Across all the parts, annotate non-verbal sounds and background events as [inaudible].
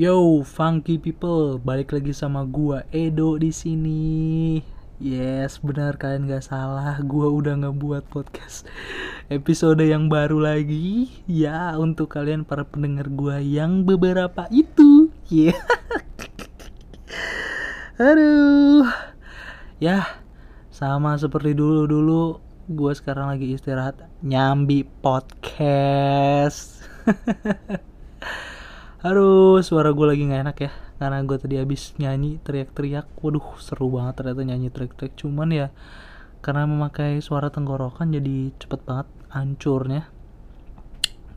Yo, funky people, balik lagi sama gua Edo di sini. Yes, benar kalian gak salah, gua udah ngebuat podcast episode yang baru lagi. Ya, untuk kalian para pendengar gua yang beberapa itu. Yeah. [laughs] Aduh. Ya, sama seperti dulu-dulu, gua sekarang lagi istirahat nyambi podcast. [laughs] Aduh, suara gue lagi nggak enak ya Karena gue tadi habis nyanyi teriak-teriak. Waduh, seru banget ternyata nyanyi teriak-teriak. Cuman ya, karena memakai suara tenggorokan jadi cepet banget hancurnya.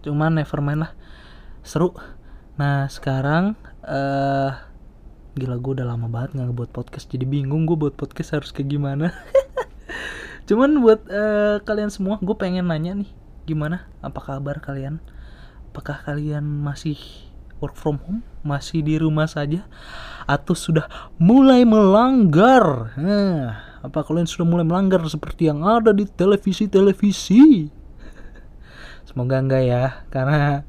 Cuman never mind lah Seru. Nah, sekarang uh, Gila, gue udah lama banget nggak ngebuat podcast Jadi bingung gue buat podcast harus kayak gimana. [laughs] Cuman buat uh, kalian semua, gue pengen nanya nih Gimana? Apa kabar kalian? Apakah kalian masih work from home, masih di rumah saja, atau sudah mulai melanggar? Nah, apa kalian sudah mulai melanggar seperti yang ada di televisi-televisi? [laughs] Semoga enggak ya, karena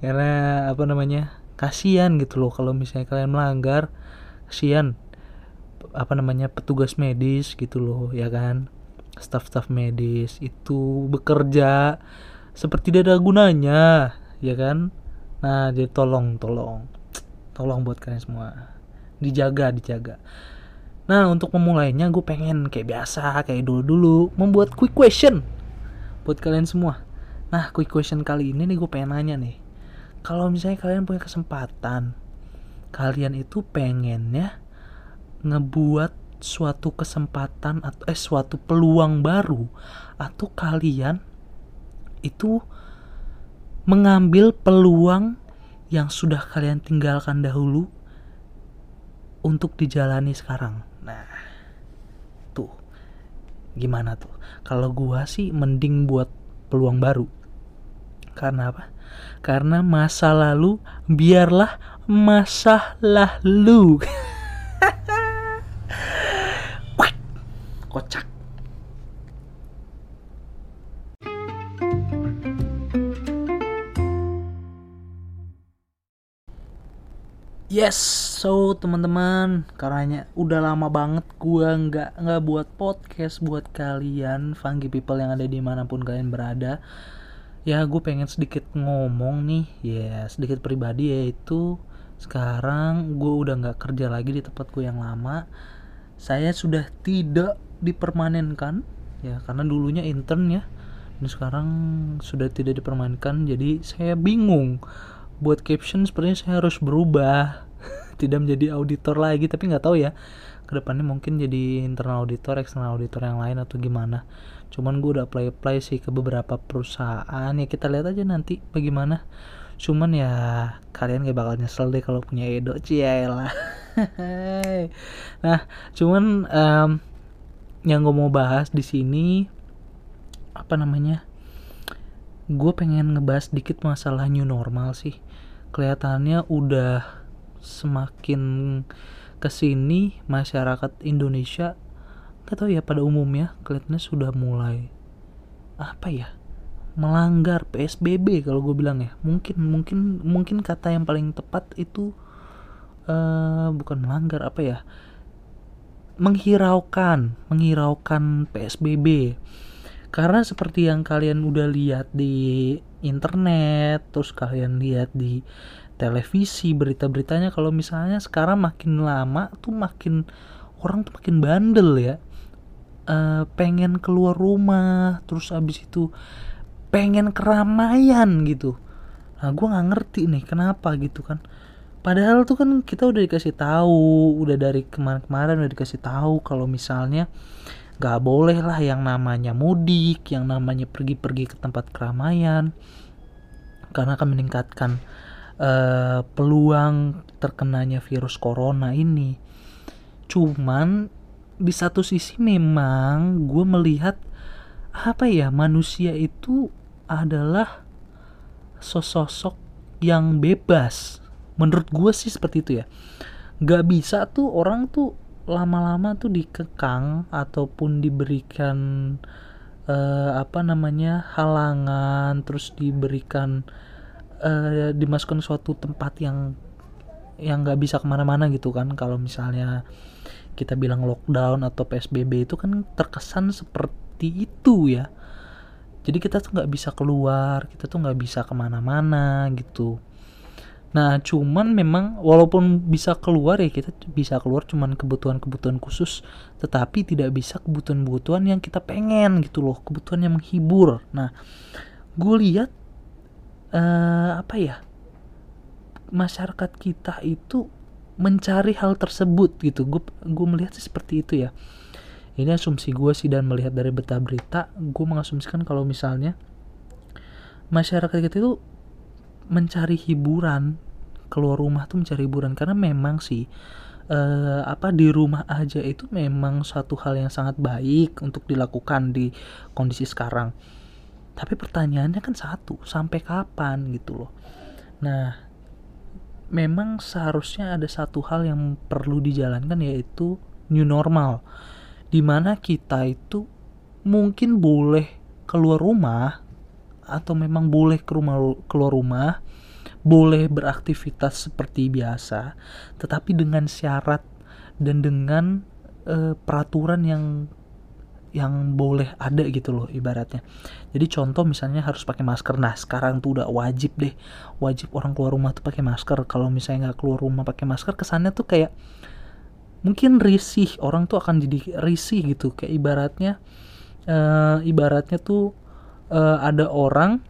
karena apa namanya kasihan gitu loh kalau misalnya kalian melanggar, kasihan apa namanya petugas medis gitu loh ya kan staf-staf medis itu bekerja seperti tidak ada gunanya ya kan Nah, jadi tolong, tolong, tolong buat kalian semua dijaga, dijaga. Nah, untuk memulainya gue pengen kayak biasa, kayak dulu-dulu membuat quick question buat kalian semua. Nah, quick question kali ini nih gue pengen nanya nih. Kalau misalnya kalian punya kesempatan, kalian itu pengennya ngebuat suatu kesempatan atau eh suatu peluang baru atau kalian itu mengambil peluang yang sudah kalian tinggalkan dahulu untuk dijalani sekarang. Nah, tuh gimana tuh? Kalau gua sih mending buat peluang baru. Karena apa? Karena masa lalu biarlah masa lalu. [laughs] Kocak. Yes, so teman-teman, karena udah lama banget gua nggak nggak buat podcast buat kalian, funky people yang ada di mana pun kalian berada. Ya, gue pengen sedikit ngomong nih, ya yeah, sedikit pribadi yaitu sekarang gue udah nggak kerja lagi di tempat gue yang lama. Saya sudah tidak dipermanenkan, ya karena dulunya intern ya, dan sekarang sudah tidak dipermanenkan, jadi saya bingung buat caption sepertinya saya harus berubah. [laughs] Tidak menjadi auditor lagi tapi nggak tahu ya. Ke depannya mungkin jadi internal auditor eksternal auditor yang lain atau gimana. Cuman gue udah apply apply sih ke beberapa perusahaan. Ya kita lihat aja nanti bagaimana. Cuman ya kalian gak bakal nyesel deh kalau punya Edo lah [laughs] nah cuman um, yang gue mau bahas di sini apa namanya gue pengen ngebahas dikit masalah new normal sih kelihatannya udah semakin ke sini masyarakat Indonesia gak tahu ya pada umumnya kelihatannya sudah mulai apa ya melanggar PSBB kalau gue bilang ya. Mungkin mungkin mungkin kata yang paling tepat itu uh, bukan melanggar apa ya menghiraukan menghiraukan PSBB karena seperti yang kalian udah lihat di internet terus kalian lihat di televisi berita-beritanya kalau misalnya sekarang makin lama tuh makin orang tuh makin bandel ya. Uh, pengen keluar rumah terus abis itu pengen keramaian gitu. Nah gue nggak ngerti nih kenapa gitu kan. Padahal tuh kan kita udah dikasih tahu udah dari kemarin-kemarin udah dikasih tahu kalau misalnya gak boleh lah yang namanya mudik yang namanya pergi-pergi ke tempat keramaian. Karena akan meningkatkan uh, peluang terkenanya virus corona ini. Cuman di satu sisi memang gue melihat apa ya manusia itu adalah sosok yang bebas. Menurut gue sih seperti itu ya. Gak bisa tuh orang tuh lama-lama tuh dikekang ataupun diberikan uh, apa namanya halangan terus diberikan uh, dimasukkan suatu tempat yang yang nggak bisa ke mana-mana gitu kan. Kalau misalnya kita bilang lockdown atau psbb itu kan terkesan seperti itu ya. Jadi kita tuh nggak bisa keluar kita tuh nggak bisa ke mana-mana gitu nah cuman memang walaupun bisa keluar ya kita bisa keluar cuman kebutuhan-kebutuhan khusus tetapi tidak bisa kebutuhan-kebutuhan yang kita pengen gitu loh kebutuhan yang menghibur. Nah gue lihat uh, apa ya masyarakat kita itu mencari hal tersebut gitu. Gue gue melihat sih seperti itu ya. Ini asumsi gue sih dan melihat dari berita-berita gue mengasumsikan kalau misalnya masyarakat kita itu mencari hiburan keluar rumah tuh mencari hiburan. Karena memang sih uh, apa di rumah aja itu memang suatu hal yang sangat baik untuk dilakukan di kondisi sekarang. Tapi pertanyaannya kan satu sampai kapan gitu loh. Nah memang seharusnya ada satu hal yang perlu dijalankan yaitu new normal. Di mana kita itu mungkin boleh keluar rumah atau memang boleh ke rumah keluar rumah boleh beraktivitas seperti biasa tetapi dengan syarat dan dengan uh, peraturan yang yang boleh ada gitu loh ibaratnya. Jadi contoh misalnya harus pakai masker. Nah sekarang tuh udah wajib deh wajib orang keluar rumah tuh pakai masker. Kalau misalnya nggak keluar rumah pakai masker kesannya tuh kayak mungkin risih. Orang tuh akan jadi risih gitu. Kayak ibaratnya uh, ibaratnya tuh uh, ada orang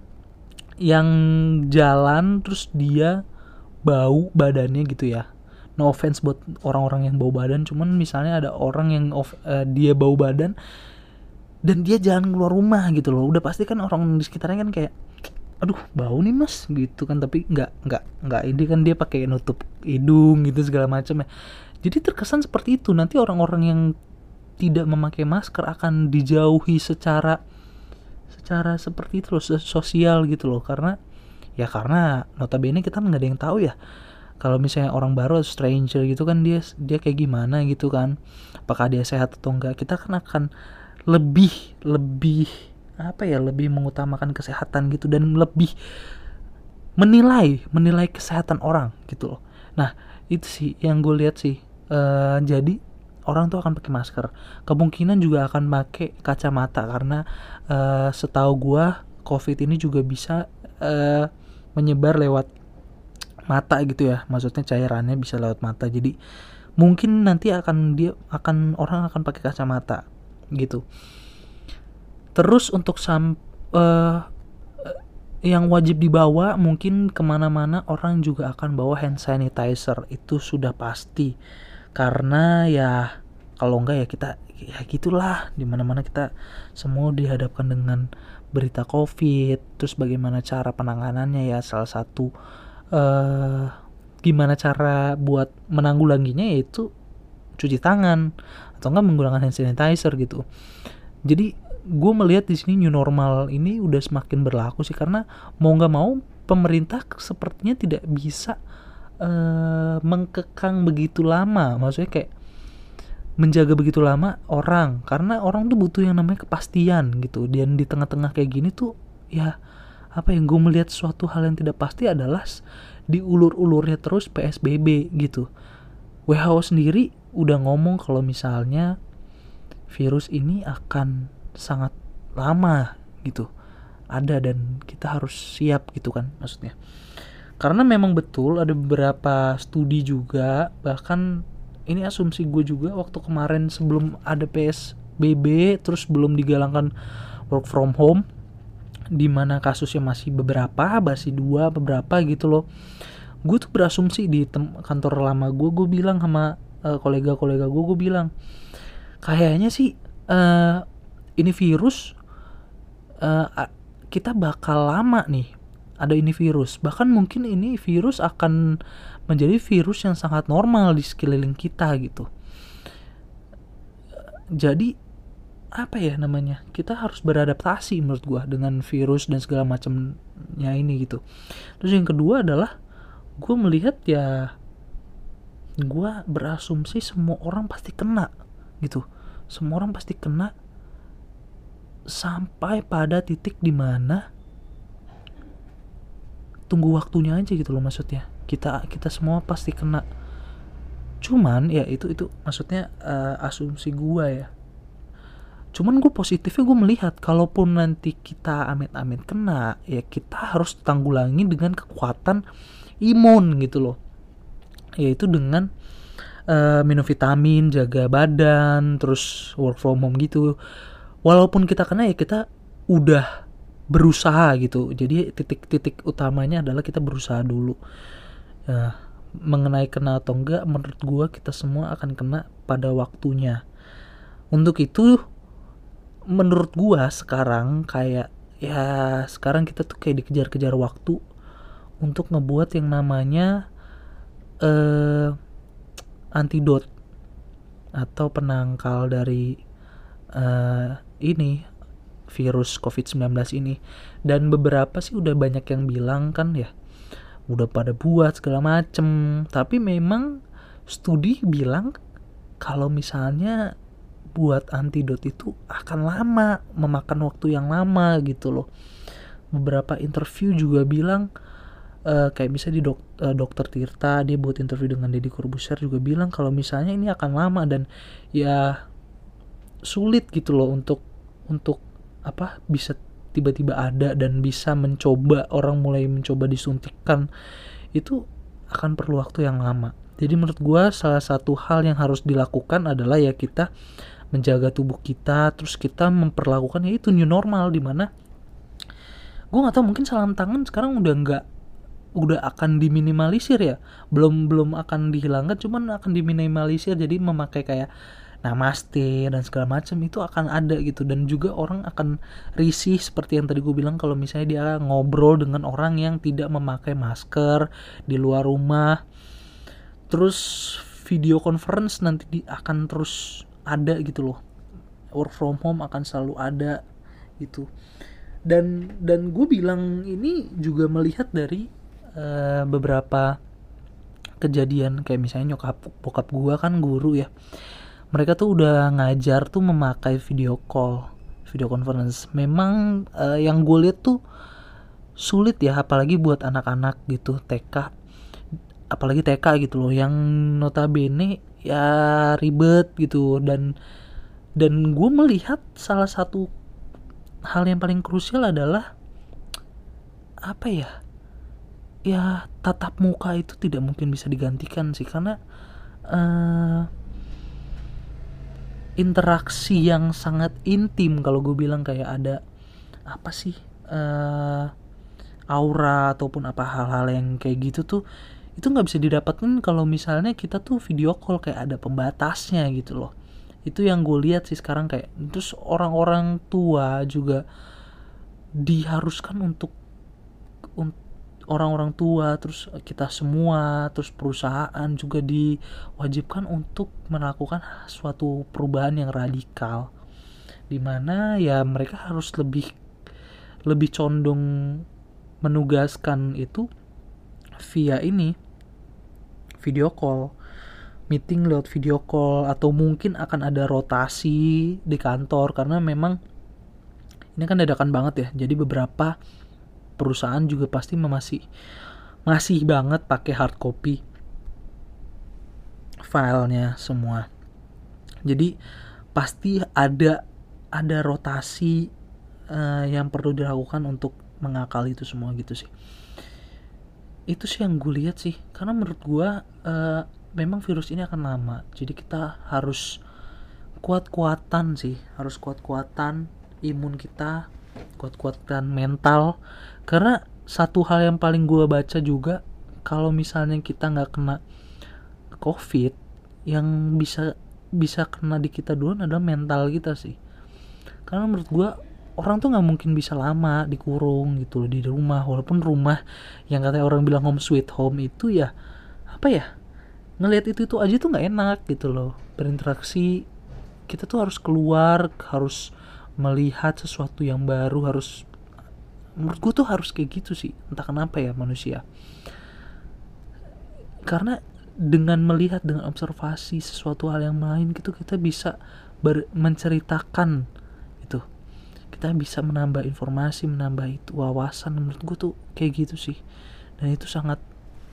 yang jalan terus dia bau badannya gitu ya. No offense buat orang-orang yang bau badan cuman misalnya ada orang yang off, uh, dia bau badan dan dia jangan keluar rumah gitu loh. Udah pasti kan orang di sekitarnya kan kayak aduh bau nih mas gitu kan. Tapi nggak nggak nggak ini kan dia pakai nutup hidung gitu segala macam ya. Jadi terkesan seperti itu. Nanti orang-orang yang tidak memakai masker akan dijauhi secara secara seperti itu loh sosial gitu loh. Karena ya karena notabene kita nggak ada yang tahu ya kalau misalnya orang baru stranger gitu kan dia dia kayak gimana gitu kan. Apakah dia sehat atau enggak kita kan akan lebih lebih apa ya lebih mengutamakan kesehatan gitu dan lebih menilai menilai kesehatan orang gitu loh. Nah itu sih yang gue lihat sih. Uh, jadi orang tuh akan pakai masker. Kemungkinan juga akan pakai kacamata karena uh, setahu gue covid ini juga bisa uh, menyebar lewat mata gitu ya. Maksudnya cairannya bisa lewat mata. Jadi mungkin nanti akan dia akan orang akan pakai kacamata gitu. Terus untuk sam uh, yang wajib dibawa mungkin ke mana-mana orang juga akan bawa hand sanitizer. Itu sudah pasti karena ya kalau enggak ya kita ya gitulah. Di mana-mana kita semua dihadapkan dengan berita covid. Terus bagaimana cara penanganannya ya salah satu uh, gimana cara buat menanggulanginya yaitu cuci tangan. Atau enggak menggunakan hand sanitizer gitu. Jadi gue melihat di sini new normal ini udah semakin berlaku sih. Karena mau nggak mau pemerintah sepertinya tidak bisa uh, mengkekang begitu lama. Maksudnya kayak menjaga begitu lama orang. Karena orang tuh butuh yang namanya kepastian gitu. Dan di tengah-tengah kayak gini tuh ya apa yang gue melihat suatu hal yang tidak pasti adalah diulur-ulurnya terus PSBB gitu. WHO sendiri udah ngomong kalau misalnya virus ini akan sangat lama gitu. Ada dan kita harus siap gitu kan maksudnya karena memang betul ada beberapa studi juga bahkan ini asumsi gue juga waktu kemarin sebelum ada PSBB terus belum digalangkan work from home di mana kasusnya masih beberapa masih dua beberapa gitu loh. Gue tuh berasumsi di kantor lama gue gue bilang sama uh, kolega-kolega gue gue bilang kayaknya sih uh, ini virus uh, kita bakal lama nih ada ini virus. Bahkan mungkin ini virus akan menjadi virus yang sangat normal di sekeliling kita gitu. Jadi apa ya namanya? Kita harus beradaptasi menurut gua dengan virus dan segala macamnya ini gitu. Terus yang kedua adalah gue melihat ya gue berasumsi semua orang pasti kena gitu. Semua orang pasti kena sampai pada titik di mana tunggu waktunya aja gitu loh maksudnya. Kita kita semua pasti kena. Cuman ya itu itu maksudnya uh, asumsi gua ya. Cuman gue positifnya gue melihat kalaupun nanti kita amit-amit kena ya kita harus tanggulangi dengan kekuatan imun gitu loh. Yaitu dengan uh, minum vitamin jaga badan terus work from home gitu. Walaupun kita kena ya kita udah berusaha gitu. Jadi titik-titik utamanya adalah kita berusaha dulu. Ya, mengenai kena atau enggak menurut gue kita semua akan kena pada waktunya. Untuk itu menurut gua sekarang kayak ya sekarang kita tuh kayak dikejar-kejar waktu untuk ngebuat yang namanya uh, antidot atau penangkal dari uh, ini virus COVID-19 ini dan beberapa sih udah banyak yang bilang kan ya udah pada buat segala macem tapi memang studi bilang kalau misalnya buat antidot itu akan lama, memakan waktu yang lama gitu loh. Beberapa interview juga bilang uh, kayak bisa di dok, uh, dokter Tirta dia buat interview dengan Deddy Corbuzier juga bilang kalau misalnya ini akan lama dan ya sulit gitu loh untuk untuk apa bisa tiba-tiba ada dan bisa mencoba orang mulai mencoba disuntikkan itu akan perlu waktu yang lama. Jadi menurut gue salah satu hal yang harus dilakukan adalah ya kita menjaga tubuh kita terus kita memperlakukan ya itu new normal di mana gue nggak tahu mungkin salam tangan sekarang udah nggak udah akan diminimalisir ya belum belum akan dihilangkan cuman akan diminimalisir jadi memakai kayak namaste dan segala macam itu akan ada gitu. Dan juga orang akan risih seperti yang tadi gue bilang kalau misalnya dia ngobrol dengan orang yang tidak memakai masker di luar rumah. Terus video conference nanti di, akan terus ada gitu loh. Work from home akan selalu ada gitu. Dan dan gue bilang ini juga melihat dari uh, beberapa kejadian. Kayak misalnya nyokap bokap gue kan guru ya mereka tuh udah ngajar tuh memakai video call video conference. Memang uh, yang gue lihat tuh sulit ya apalagi buat anak-anak gitu TK apalagi TK gitu loh yang notabene ya ribet gitu. Dan dan gue melihat salah satu hal yang paling krusial adalah apa ya ya tatap muka itu tidak mungkin bisa digantikan sih. Karena uh, interaksi yang sangat intim. Kalau gue bilang kayak ada apa sih uh, aura ataupun apa hal-hal yang kayak gitu tuh itu nggak bisa didapatkan kalau misalnya kita tuh video call kayak ada pembatasnya gitu loh. Itu yang gue lihat sih sekarang kayak terus orang-orang tua juga diharuskan untuk orang-orang tua terus kita semua terus perusahaan juga diwajibkan untuk melakukan suatu perubahan yang radikal. Di mana ya mereka harus lebih lebih condong menugaskan itu via ini video call meeting lewat video call atau mungkin akan ada rotasi di kantor. Karena memang ini kan dadakan banget ya. Jadi beberapa perusahaan juga pasti masih masih banget pakai hard copy filenya semua. Jadi pasti ada ada rotasi uh, yang perlu dilakukan untuk mengakal itu semua gitu sih. Itu sih yang gue lihat sih. Karena menurut gue uh, memang virus ini akan lama. Jadi kita harus kuat-kuatan sih. Harus kuat-kuatan imun kita kuat-kuatan mental karena satu hal yang paling gue baca juga kalau misalnya kita nggak kena covid yang bisa bisa kena di kita duluan adalah mental kita sih. Karena menurut gue orang tuh nggak mungkin bisa lama dikurung gitu loh di rumah. Walaupun rumah yang katanya orang bilang home sweet home itu ya apa ya ngelihat itu itu aja tuh nggak enak gitu loh. Berinteraksi kita tuh harus keluar harus melihat sesuatu yang baru harus menurut gue tuh harus kayak gitu sih entah kenapa ya manusia. Karena dengan melihat dengan observasi sesuatu hal yang lain gitu kita bisa ber menceritakan kita bisa menambah informasi menambah itu wawasan menurut gue tuh kayak gitu sih. Dan itu sangat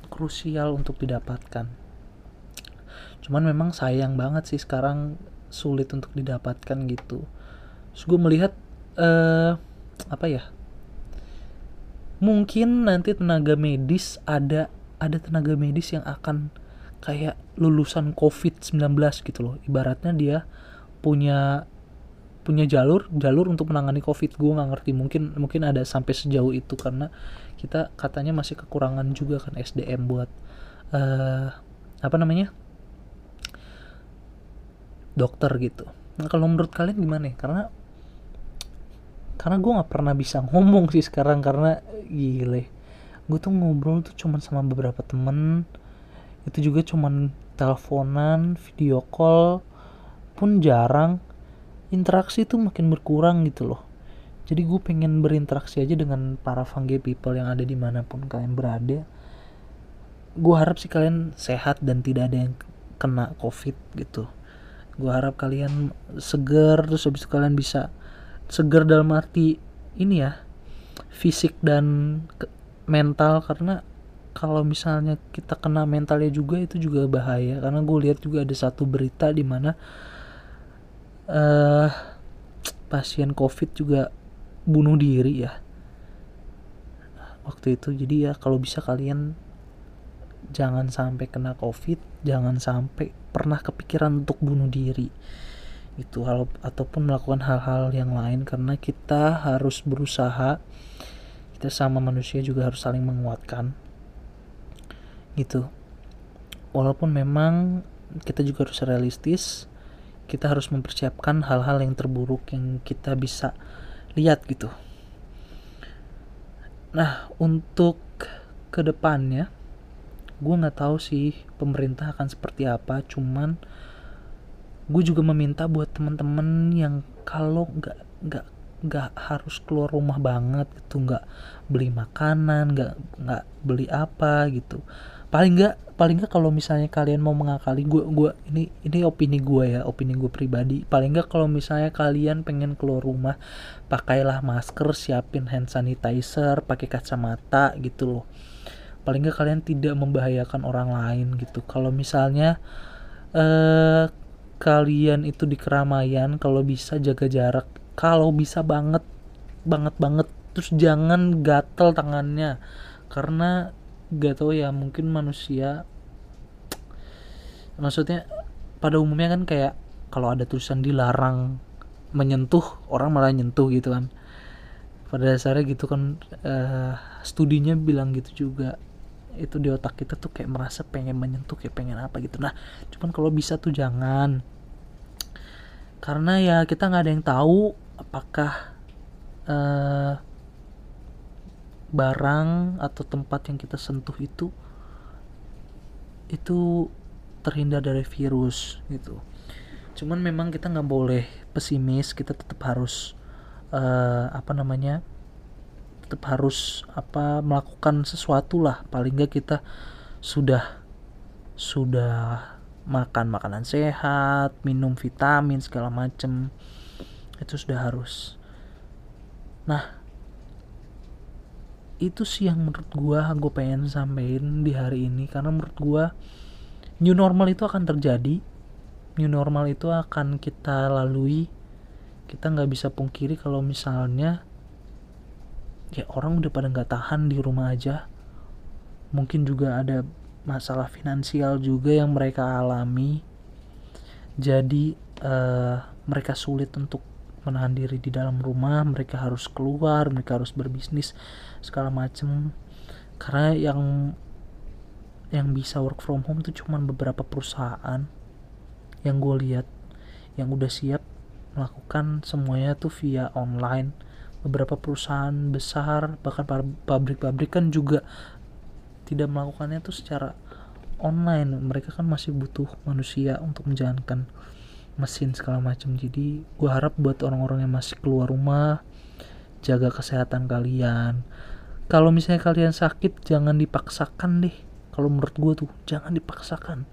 krusial untuk didapatkan. Cuman memang sayang banget sih sekarang sulit untuk didapatkan gitu. Terus gue melihat uh, apa ya mungkin nanti tenaga medis ada ada tenaga medis yang akan kayak lulusan COVID-19 gitu loh. Ibaratnya dia punya punya jalur jalur untuk menangani covid. Gue nggak ngerti. Mungkin mungkin ada sampai sejauh itu karena kita katanya masih kekurangan juga kan SDM buat uh, apa namanya? Dokter gitu. Nah kalau menurut kalian gimana ya karena karena gue nggak pernah bisa ngomong sih sekarang karena gile. Gue tuh ngobrol tuh cuman sama beberapa temen. Itu juga cuman teleponan video call pun jarang. Interaksi tuh makin berkurang gitu loh. Jadi gue pengen berinteraksi aja dengan para fungi people yang ada di mana pun kalian berada. Gue harap sih kalian sehat dan tidak ada yang kena covid gitu. Gue harap kalian seger terus habis itu kalian bisa seger dalam arti ini ya fisik dan mental karena kalau misalnya kita kena mentalnya juga itu juga bahaya. Karena gue lihat juga ada satu berita di mana uh, pasien covid juga bunuh diri ya waktu itu. Jadi ya kalau bisa kalian jangan sampai kena covid jangan sampai pernah kepikiran untuk bunuh diri itu hal ataupun melakukan hal-hal yang lain karena kita harus berusaha kita sama manusia juga harus saling menguatkan gitu walaupun memang kita juga harus realistis kita harus mempersiapkan hal-hal yang terburuk yang kita bisa lihat gitu. Nah, untuk ke depannya, gue nggak tahu sih pemerintah akan seperti apa. Cuman gue juga meminta buat teman-teman yang kalau nggak nggak nggak harus keluar rumah banget gitu nggak beli makanan nggak nggak beli apa gitu. Paling nggak paling nggak kalau misalnya kalian mau mengakali gue gue ini ini opini gue ya opini gue pribadi. Paling nggak kalau misalnya kalian pengen keluar rumah pakailah masker siapin hand sanitizer pakai kacamata gitu loh. Paling nggak kalian tidak membahayakan orang lain gitu. Kalau misalnya eh kalian itu di keramaian kalau bisa jaga jarak. Kalau bisa banget banget banget. Terus jangan gatel tangannya. Karena gak tau ya mungkin manusia maksudnya pada umumnya kan kayak kalau ada tulisan dilarang menyentuh orang malah nyentuh gitu kan. Pada dasarnya gitu kan uh, studinya bilang gitu juga itu di otak kita tuh kayak merasa pengen menyentuh kayak pengen apa gitu. Nah cuman kalau bisa tuh jangan. Karena ya kita nggak ada yang tahu apakah uh, barang atau tempat yang kita sentuh itu itu terhindar dari virus gitu. Cuman memang kita nggak boleh pesimis kita tetap harus uh, apa namanya tetap harus apa melakukan sesuatu lah. Paling nggak kita sudah sudah makan makanan sehat minum vitamin segala macem. Itu sudah harus. Nah itu sih yang menurut gue gue pengen sampein di hari ini. Karena menurut gue new normal itu akan terjadi. New normal itu akan kita lalui. Kita nggak bisa pungkiri kalau misalnya ya orang udah pada nggak tahan di rumah aja. Mungkin juga ada masalah finansial juga yang mereka alami. Jadi uh, mereka sulit untuk menahan diri di dalam rumah. Mereka harus keluar mereka harus berbisnis segala macem. Karena yang yang bisa work from home itu cuma beberapa perusahaan. Yang gue lihat yang udah siap melakukan semuanya tuh via online beberapa perusahaan besar bahkan pabrik-pabrik kan juga tidak melakukannya tuh secara online. Mereka kan masih butuh manusia untuk menjalankan mesin segala macam. Jadi gue harap buat orang-orang yang masih keluar rumah jaga kesehatan kalian. Kalau misalnya kalian sakit jangan dipaksakan deh. Kalau menurut gue tuh jangan dipaksakan.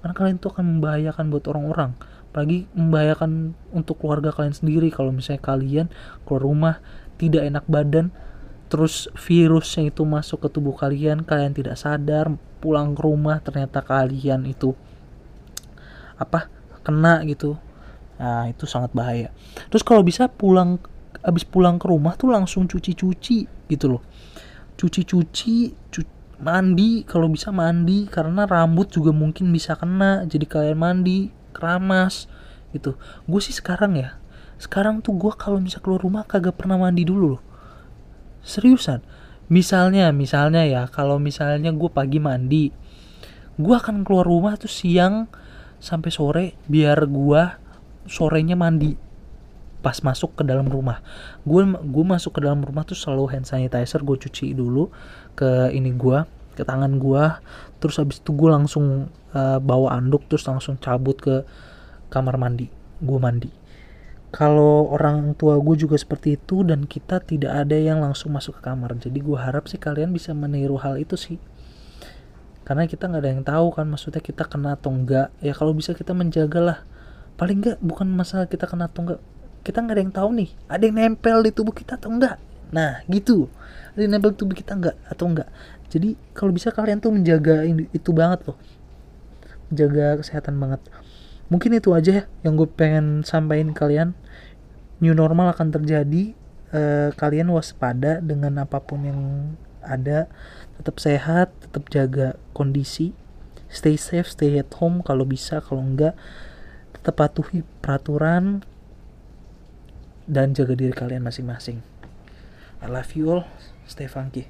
Karena kalian tuh akan membahayakan buat orang-orang apalagi membahayakan untuk keluarga kalian sendiri kalau misalnya kalian keluar rumah tidak enak badan terus virusnya itu masuk ke tubuh kalian kalian tidak sadar pulang ke rumah ternyata kalian itu apa kena gitu. Nah itu sangat bahaya. Terus kalau bisa pulang habis pulang ke rumah tuh langsung cuci-cuci gitu loh. Cuci-cuci cu mandi kalau bisa mandi karena rambut juga mungkin bisa kena jadi kalian mandi keramas gitu. Gue sih sekarang ya sekarang tuh gue kalau bisa keluar rumah kagak pernah mandi dulu loh. Seriusan. Misalnya misalnya ya kalau misalnya gue pagi mandi gue akan keluar rumah tuh siang sampai sore biar gue sorenya mandi pas masuk ke dalam rumah. Gue gue masuk ke dalam rumah tuh selalu hand sanitizer gue cuci dulu ke ini gue ke tangan gue terus habis itu gue langsung uh, bawa anduk terus langsung cabut ke kamar mandi. Gue mandi. Kalau orang tua gue juga seperti itu dan kita tidak ada yang langsung masuk ke kamar. Jadi gue harap sih kalian bisa meniru hal itu sih. Karena kita nggak ada yang tahu kan maksudnya kita kena atau enggak ya kalau bisa kita menjagalah. Paling enggak bukan masalah kita kena atau enggak kita nggak ada yang tahu nih ada yang nempel di tubuh kita atau enggak nah gitu di tubuh kita enggak atau enggak jadi kalau bisa kalian tuh menjaga itu banget loh. Menjaga kesehatan banget. Mungkin itu aja ya yang gue pengen sampaikan kalian. New normal akan terjadi uh, kalian waspada dengan apa pun yang ada. Tetap sehat tetap jaga kondisi. Stay safe stay at home kalau bisa kalau enggak tetap patuhi peraturan dan jaga diri kalian masing-masing. I love you all Stefan Ki.